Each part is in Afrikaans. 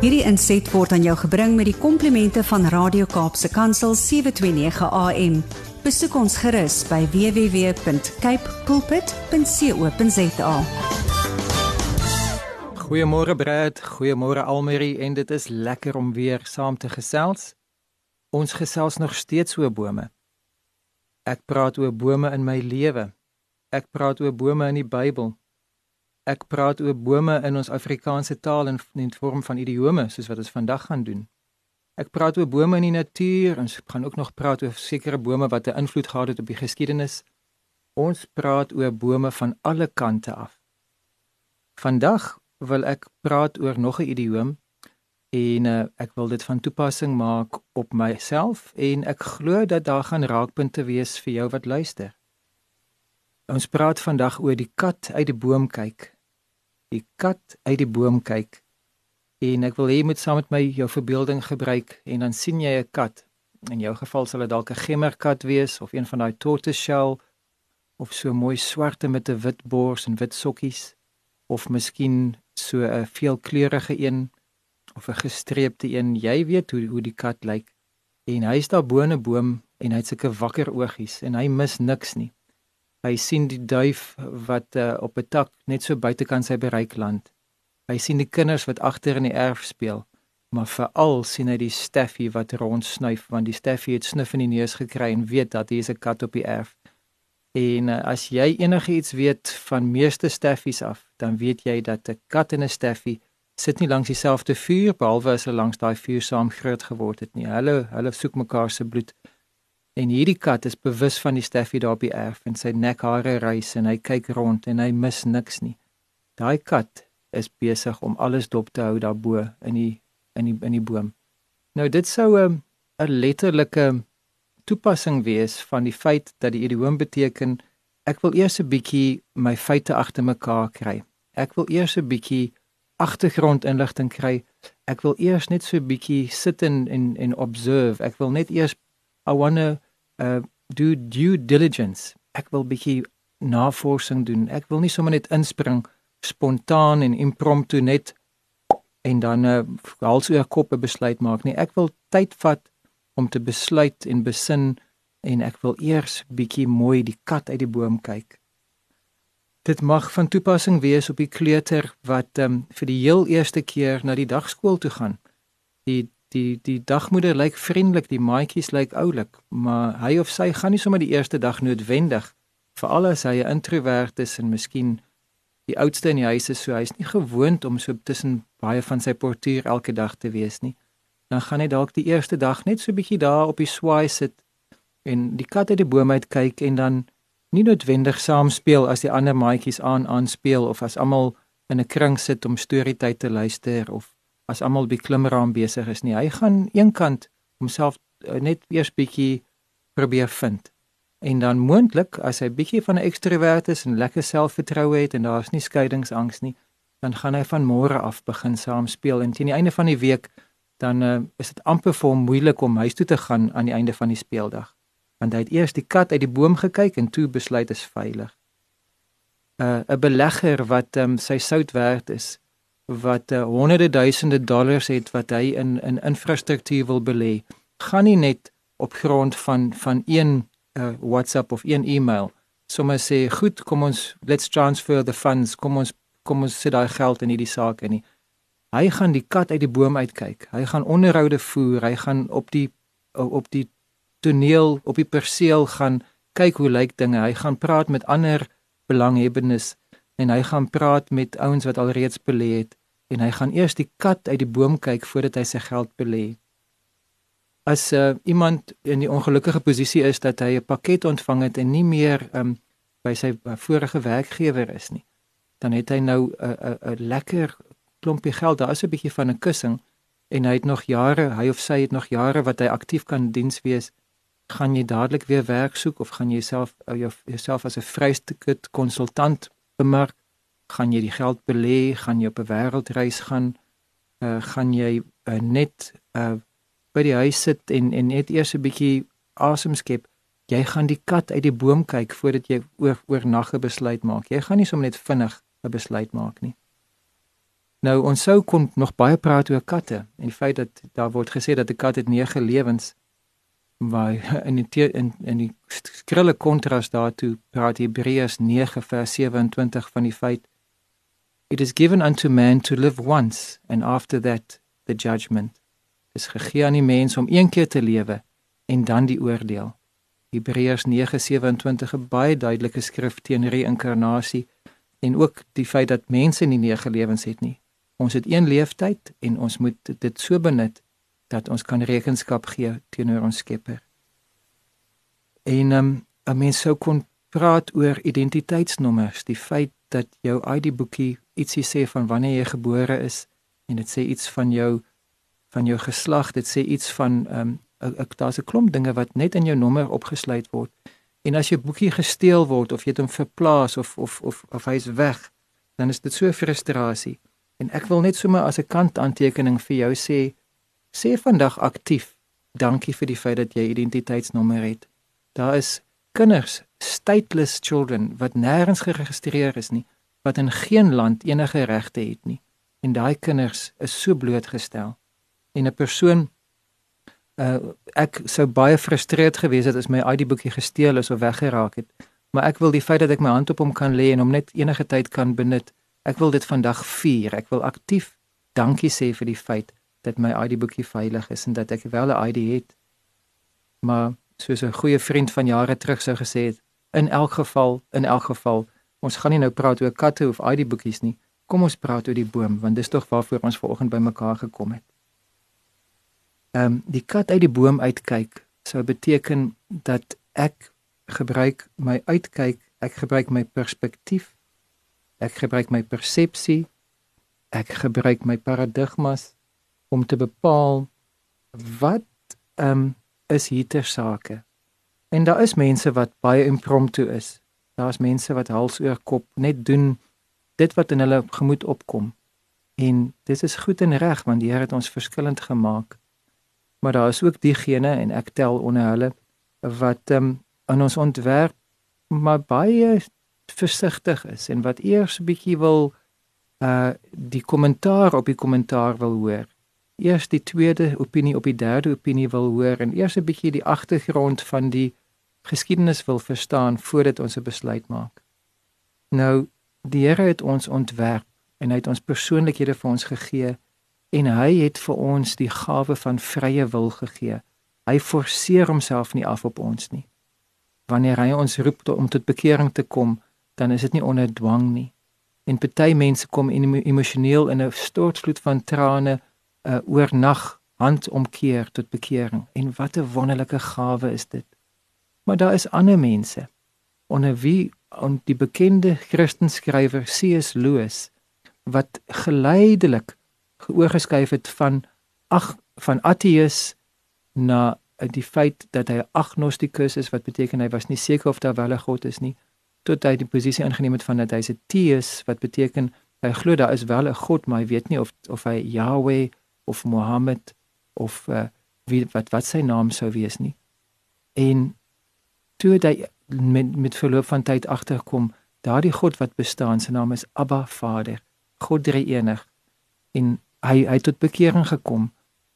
Hierdie inset word aan jou gebring met die komplimente van Radio Kaapse Kansel 729 AM. Besoek ons gerus by www.cape pulpit.co.za. Goeiemôre Brad, goeiemôre Almarie en dit is lekker om weer saam te gesels. Ons gesels nog steeds oor bome. Ek praat oor bome in my lewe. Ek praat oor bome in die Bybel. Ek praat oor bome in ons Afrikaanse taal in in vorm van idiome soos wat ons vandag gaan doen. Ek praat oor bome in die natuur en ons gaan ook nog praat oor sekere bome wat 'n invloed gehad het op die geskiedenis. Ons praat oor bome van alle kante af. Vandag wil ek praat oor nog 'n idioom en uh, ek wil dit van toepassing maak op myself en ek glo dat daar gaan raakpunte wees vir jou wat luister. Ons praat vandag oor die kat uit die boom kyk die kat uit die boom kyk. En ek wil hê jy moet saam met my jou verbeelding gebruik en dan sien jy 'n kat. In jou geval sal dit dalk 'n gemmerkat wees of een van daai tortoiseshell of so mooi swarte met 'n wit bors en wit sokkies of miskien so 'n veelkleurige een of 'n gestreepte een. Jy weet hoe hoe die kat lyk. En hy is daar bo 'n boom en hy het sulke wakker oogies en hy mis niks nie. Hy sien die duif wat uh, op 'n tak net so buitekant sy bereik land. Hy sien die kinders wat agter in die erf speel, maar veral sien hy die Steffie wat rondsnuif want die Steffie het snuf in die neus gekry en weet dat hier is 'n kat op die erf. En uh, as jy enigiets weet van meeste Steffies af, dan weet jy dat 'n kat en 'n Steffie sit nie langs dieselfde vuur behalwe as hulle langs daai vuur saam groot geword het nie. Hulle hulle soek mekaar se bloed. En hierdie kat is bewus van die Steffie daar op die erf en sy nekhare rys en hy kyk rond en hy mis niks nie. Daai kat is besig om alles dop te hou daarbo in die in die in die boom. Nou dit sou 'n 'n letterlike toepassing wees van die feit dat die idioom beteken ek wil eers 'n bietjie my feite agter mekaar kry. Ek wil eers 'n bietjie agtergrondinligting kry. Ek wil eers net so 'n bietjie sit en en en observe. Ek wil net eers I want to uh do due diligence. Ek wil bietjie navorsing doen. Ek wil nie sommer net inspring spontaan en impromptu net en dan 'n uh, hals oor kop 'n besluit maak nie. Ek wil tyd vat om te besluit en besin en ek wil eers bietjie mooi die kat uit die boom kyk. Dit mag van toepassing wees op die kleuter wat um, vir die heel eerste keer na die dagskool toe gaan. Die die die dagmoeder lyk vriendelik, die maatjies lyk oulik, maar hy of sy gaan nie sommer die eerste dag noodwendig veral as hy 'n introwert is en miskien die oudste in die huis is, so hy's nie gewoond om so tussen baie van sy portuur elke dag te wees nie. Dan gaan hy dalk die eerste dag net so bietjie daar op die swaai sit en die kat uit die boom uit kyk en dan nie noodwendig saam speel as die ander maatjies aan aan speel of as almal in 'n kring sit om storietyd te luister of as almal by klimraam besig is nie. Hy gaan eenkant homself uh, net eers bietjie probeer vind. En dan moontlik as hy bietjie van 'n ekstrovert is en lekker selfvertroue het en daar's nie skeiingsangs nie, dan gaan hy van môre af begin saam speel en teen die einde van die week dan uh, is dit amper vir hom moeilik om huis toe te gaan aan die einde van die speeldag. Want hy het eers die kat uit die boom gekyk en toe besluit is veilig. 'n uh, 'n belegger wat um, sy sout werd is, wat uh, honderde duisende dollars het wat hy in in infrastruktuur wil belê, gaan nie net op grond van van een uh, WhatsApp of een e-mail sommer sê goed, kom ons let's transfer the funds, kom ons kom ons sit daai geld in hierdie saak in nie. Hy gaan die kat uit die boom uitkyk. Hy gaan onderhoude voer, hy gaan op die op die toneel, op die perseel gaan kyk hoe lyk dinge. Hy gaan praat met ander belanghebbendes en hy gaan praat met ouens wat alreeds belê het en hy gaan eers die kat uit die boom kyk voordat hy sy geld belê. As uh, iemand in die ongelukkige posisie is dat hy 'n pakket ontvang het en nie meer um, by sy uh, vorige werkgewer is nie, dan het hy nou 'n uh, 'n uh, 'n lekker klompie geld, daar is 'n bietjie van 'n kussing en hy het nog jare, hy of sy het nog jare wat hy aktief kan diens wees. Gaan jy dadelik weer werk soek of gaan jy self uh, jou, jouself as 'n vrystukket konsultant bemark? Gaan jy die geld belê, gaan jy op 'n wêreldreis gaan, uh, gaan jy uh, net uh, by die huis sit en en net eers 'n bietjie asem skep. Jy gaan die kat uit die boom kyk voordat jy oor oornag 'n besluit maak. Jy gaan nie sommer net vinnig 'n besluit maak nie. Nou ons sou kon nog baie praat oor katte en die feit dat daar word gesê dat 'n kat het 9 lewens maar in die in in die skrille kontras daartoe praat Hebreërs 9 vers 27 van die feit It is given unto man to live once and after that the judgment. Dis gegee aan die mens om een keer te lewe en dan die oordeel. Hebreërs 9:27 'n baie duidelike skrif teen reïnkarnasie en ook die feit dat mense nie nege lewens het nie. Ons het een leeftyd en ons moet dit so benut dat ons kan rekenskap gee teenoor ons Skepper. En um, 'n mens sou kon praat oor identiteitsnommers, die feit dat jou ID-boekie ietsie sê van wanneer jy gebore is en dit sê iets van jou van jou geslag, dit sê iets van ehm um, daar's 'n klomp dinge wat net in jou nommer opgesluit word. En as jou boekie gesteel word of jy dit hom verplaas of of of of hy's weg, dan is dit so frustrasie. En ek wil net sommer as 'n kantaantekening vir jou sê, sê vandag aktief dankie vir die feit dat jy identiteitsnommer het. Daar is kinders, stateless children wat nêrens geregistreer is nie, wat in geen land enige regte het nie. En daai kinders is so blootgestel. En 'n persoon uh ek sou baie frustreerd gewees het as my ID-boekie gesteel is of weggeraak het. Maar ek wil die feit dat ek my hand op hom kan lê en hom net enige tyd kan benut. Ek wil dit vandag vier. Ek wil aktief dankie sê vir die feit dat my ID-boekie veilig is en dat ek wel 'n ID het. Maar soos 'n goeie vriend van jare terug sou gesê het, in elk geval, in elk geval Ons gaan nie nou praat oor katte of ID boekies nie. Kom ons praat oor die boom want dis tog waarvoor ons vanoggend bymekaar gekom het. Ehm um, die kat uit die boom uitkyk sou beteken dat ek gebruik my uitkyk, ek gebruik my perspektief, ek gebruik my persepsie, ek gebruik my paradigmas om te bepaal wat ehm um, is hier ter sake. En daar is mense wat baie impromptu is daar's mense wat hals oor kop net doen dit wat in hulle gemoed opkom. En dit is goed en reg want die Here het ons verskillend gemaak. Maar daar is ook diegene en ek tel onder hulle wat um, aan ons ontwerp maar baie versigtig is en wat eers 'n bietjie wil uh die kommentaar op die kommentaar wil hoor. Eers die tweede opinie op die derde opinie wil hoor en eers 'n bietjie die agtergrond van die geskiedenis wil verstaan voordat ons 'n besluit maak. Nou die Here het ons ontwerp en hy het ons persoonlikhede vir ons gegee en hy het vir ons die gawe van vrye wil gegee. Hy forceer homself nie af op ons nie. Wanneer hy ons roep om tot bekering te kom, dan is dit nie onder dwang nie. En party mense kom emosioneel in 'n stortvloed van trane uh, oornag handomkeer tot bekering. En wat 'n wonderlike gawe is dit. Maar daar is ander mense onder wie on die bekende Christenskrywer C.S. Lewis wat geleidelik geoorgeskuif het van ag van ateïs na die feit dat hy agnostikus is wat beteken hy was nie seker of daar wel 'n God is nie tot hy die posisie ingeneem het van dat hy's 'n teïs wat beteken hy glo daar is wel 'n God maar hy weet nie of of hy Yahweh of Mohammed of uh, wie wat wat sy naam sou wees nie en toe hy met met verloop van tyd agterkom daardie God wat bestaan se naam is Abba Vader God drie enig. En hy hy het tot bekering gekom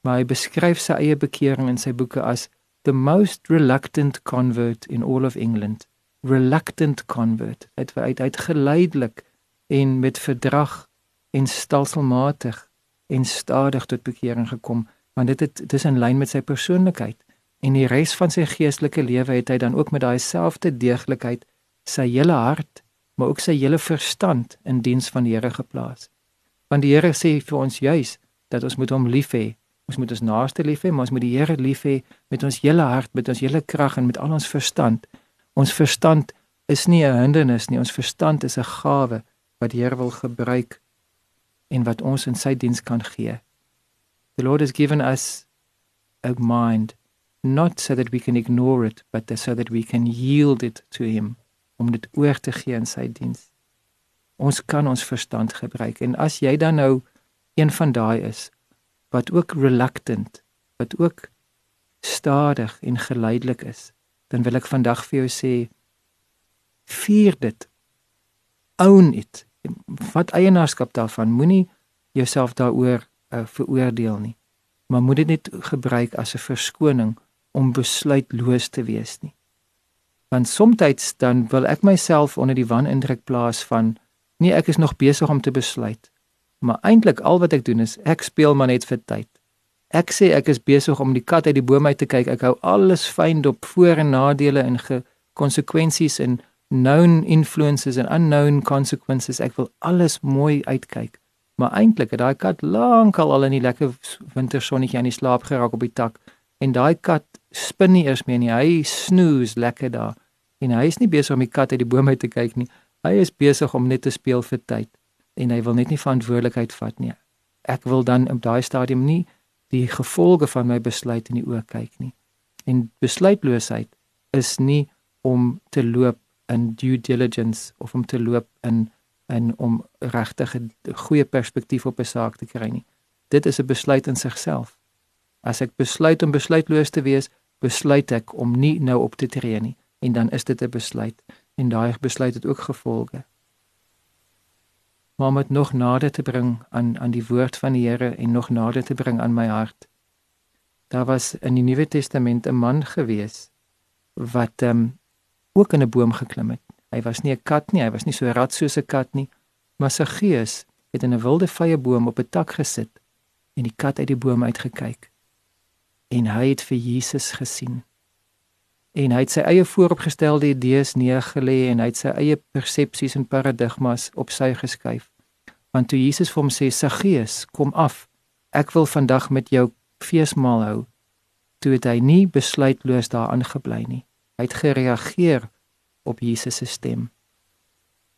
maar hy beskryf sy eie bekering in sy boeke as the most reluctant convert in all of England. Reluctant convert. Het uit uit geleidelik en met verdrag en stelselmatig en stadig tot bekering gekom want dit het dis in lyn met sy persoonlikheid en die res van sy geestelike lewe het hy dan ook met daai selfde deeglikheid sy hele hart maar ook sy hele verstand in diens van die Here geplaas. Want die Here sê vir ons juis dat ons moet hom lief hê. Ons moet ons naaste lief hê, maar ons moet die Here lief hê met ons hele hart, met ons hele krag en met al ons verstand. Ons verstand is nie 'n hindernis nie, ons verstand is 'n gawe wat die Here wil gebruik en wat ons in sy diens kan gee. The Lord has given us a mind not so that we can ignore it but so that we can yield it to him om dit oor te gee in sy diens. Ons kan ons verstand gebruik en as jy dan nou een van daai is wat ook reluctant, wat ook stadig en geleidelik is, dan wil ek vandag vir jou sê vier dit. Own it. Wat eienaarskap daarvan. Moenie jouself daaroor uh, veroordeel nie. Maar moet dit net gebruik as 'n verskoning om besluitloos te wees nie. Want soms dan wil ek myself onder die wanindruk plaas van nee, ek is nog besig om te besluit. Maar eintlik al wat ek doen is ek speel maar net vir tyd. Ek sê ek is besig om die kat uit die boom uit te kyk. Ek hou alles fyn dop voor en nadele en konsekwensies en known influences en unknown consequences. Ek wil alles mooi uitkyk. Maar eintlik het daai kat lankal al in die lekker wintersonnetjie aan die slaap geraak op die tak en daai kat spin nie eers meer nie. Hy snoes lekker daar. En hy is nie besig om die kat uit die boom uit te kyk nie. Hy is besig om net te speel vir tyd en hy wil net nie verantwoordelikheid vat nie. Ek wil dan op daai stadium nie die gevolge van my besluit in die oë kyk nie. En besluitloosheid is nie om te loop in due diligence of om te loop in en om regtig 'n goeie perspektief op 'n saak te kry nie. Dit is 'n besluit in sigself. As ek besluit om besluitloos te wees, besluit ek om nie nou op te tree nie en dan is dit 'n besluit en daai besluit het ook gevolge. Maar om dit nog nader te bring aan aan die woord van die Here en nog nader te bring aan my hart. Daar was in die Nuwe Testament 'n man gewees wat ehm um, ook in 'n boom geklim het. Hy was nie 'n kat nie, hy was nie so rad soos 'n kat nie, maar sy gees het in 'n wilde vrye boom op 'n tak gesit en die kat uit die boom uitgekyk. En hy het vir Jesus gesien. En hy het sy eie vooropgestelde idees neergelê en hy het sy eie persepsies en paradigmas op sy geskuif. Want toe Jesus vir hom sê: "Saggeus, kom af. Ek wil vandag met jou feesmaal hou." Toe het hy nie besluitloos daaraan gebly nie. Hy het gereageer op Jesus se stem.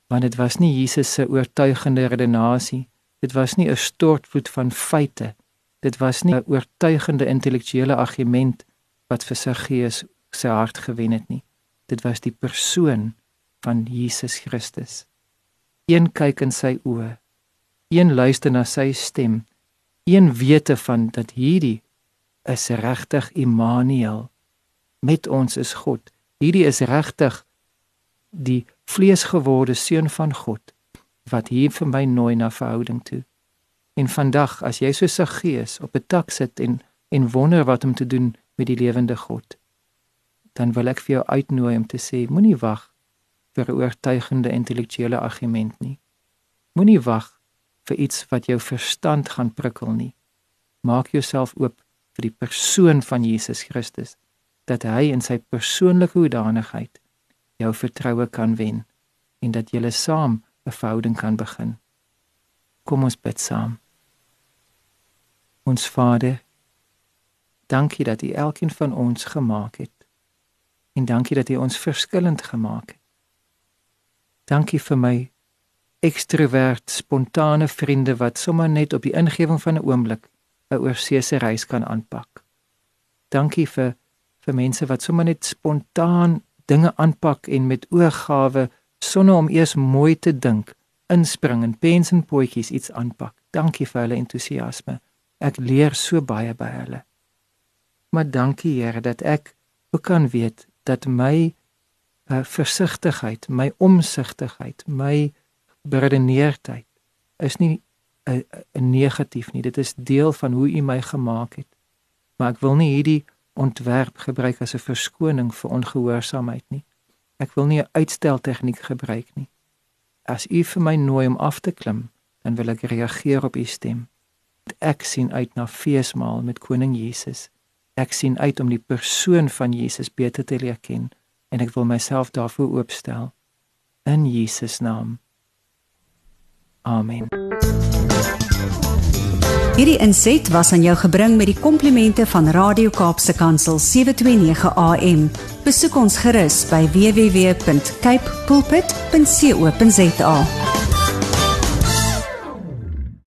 Want dit was nie Jesus se oortuigende redenasie, dit was nie 'n stortvloed van feite, dit was nie 'n oortuigende intellektuele argument wat vir sy gees sy hart gewen het nie. Dit was die persoon van Jesus Christus. Een kyk in sy oë, een luister na sy stem, een wete van dat hierdie is regtig Immanuel met ons is God. Hierdie is regtig die vleesgeworde seun van God wat hier vir my nooi na verhouding toe. En vandag as jy so se gees op 'n tak sit en en wonder wat om te doen met die lewende God, dan wil ek vir jou uitnooi om te sê moenie wag vir 'n oortuigende intellektuele argument nie. Moenie wag vir iets wat jou verstand gaan prikkel nie. Maak jouself oop vir die persoon van Jesus Christus dat hy in sy persoonlike hoedanigheid jou vertroue kan wen en dat julle saam 'n verhouding kan begin. Kom ons bid saam. Ons Vader, dankie dat U elkeen van ons gemaak het. En dankie dat U ons verskillend gemaak het. Dankie vir my ekstrovert, spontane vriende wat sommer net op die ingewing van 'n oomblik 'n oorseese reis kan aanpak. Dankie vir vir mense wat sommer net spontaan dinge aanpak en met oorgawe sonder om eers mooi te dink, inspring en pens en potjies iets aanpak. Dankie vir hulle entoesiasme. Ek leer so baie by hulle. Maar dankie Here dat ek ook kan weet dat my uh, versigtigheid, my omsigtigheid, my beredeneerdheid is nie 'n uh, uh, negatief nie. Dit is deel van hoe U my gemaak het. Maar ek wil nie hierdie ontwerp gebruik as 'n verskoning vir ongehoorsaamheid nie. Ek wil nie 'n uitstel tegniek gebruik nie. As u vir my nooi om af te klim, dan wil ek reageer op u stem. Ek sien uit na feesmaal met koning Jesus. Ek sien uit om die persoon van Jesus beter te leer ken en ek wil myself daarvoor oopstel in Jesus naam. Amen. Hierdie inset was aan jou gebring met die komplimente van Radio Kaapse Kansel 729 AM. Besoek ons gerus by www.cape pulpit.co.za.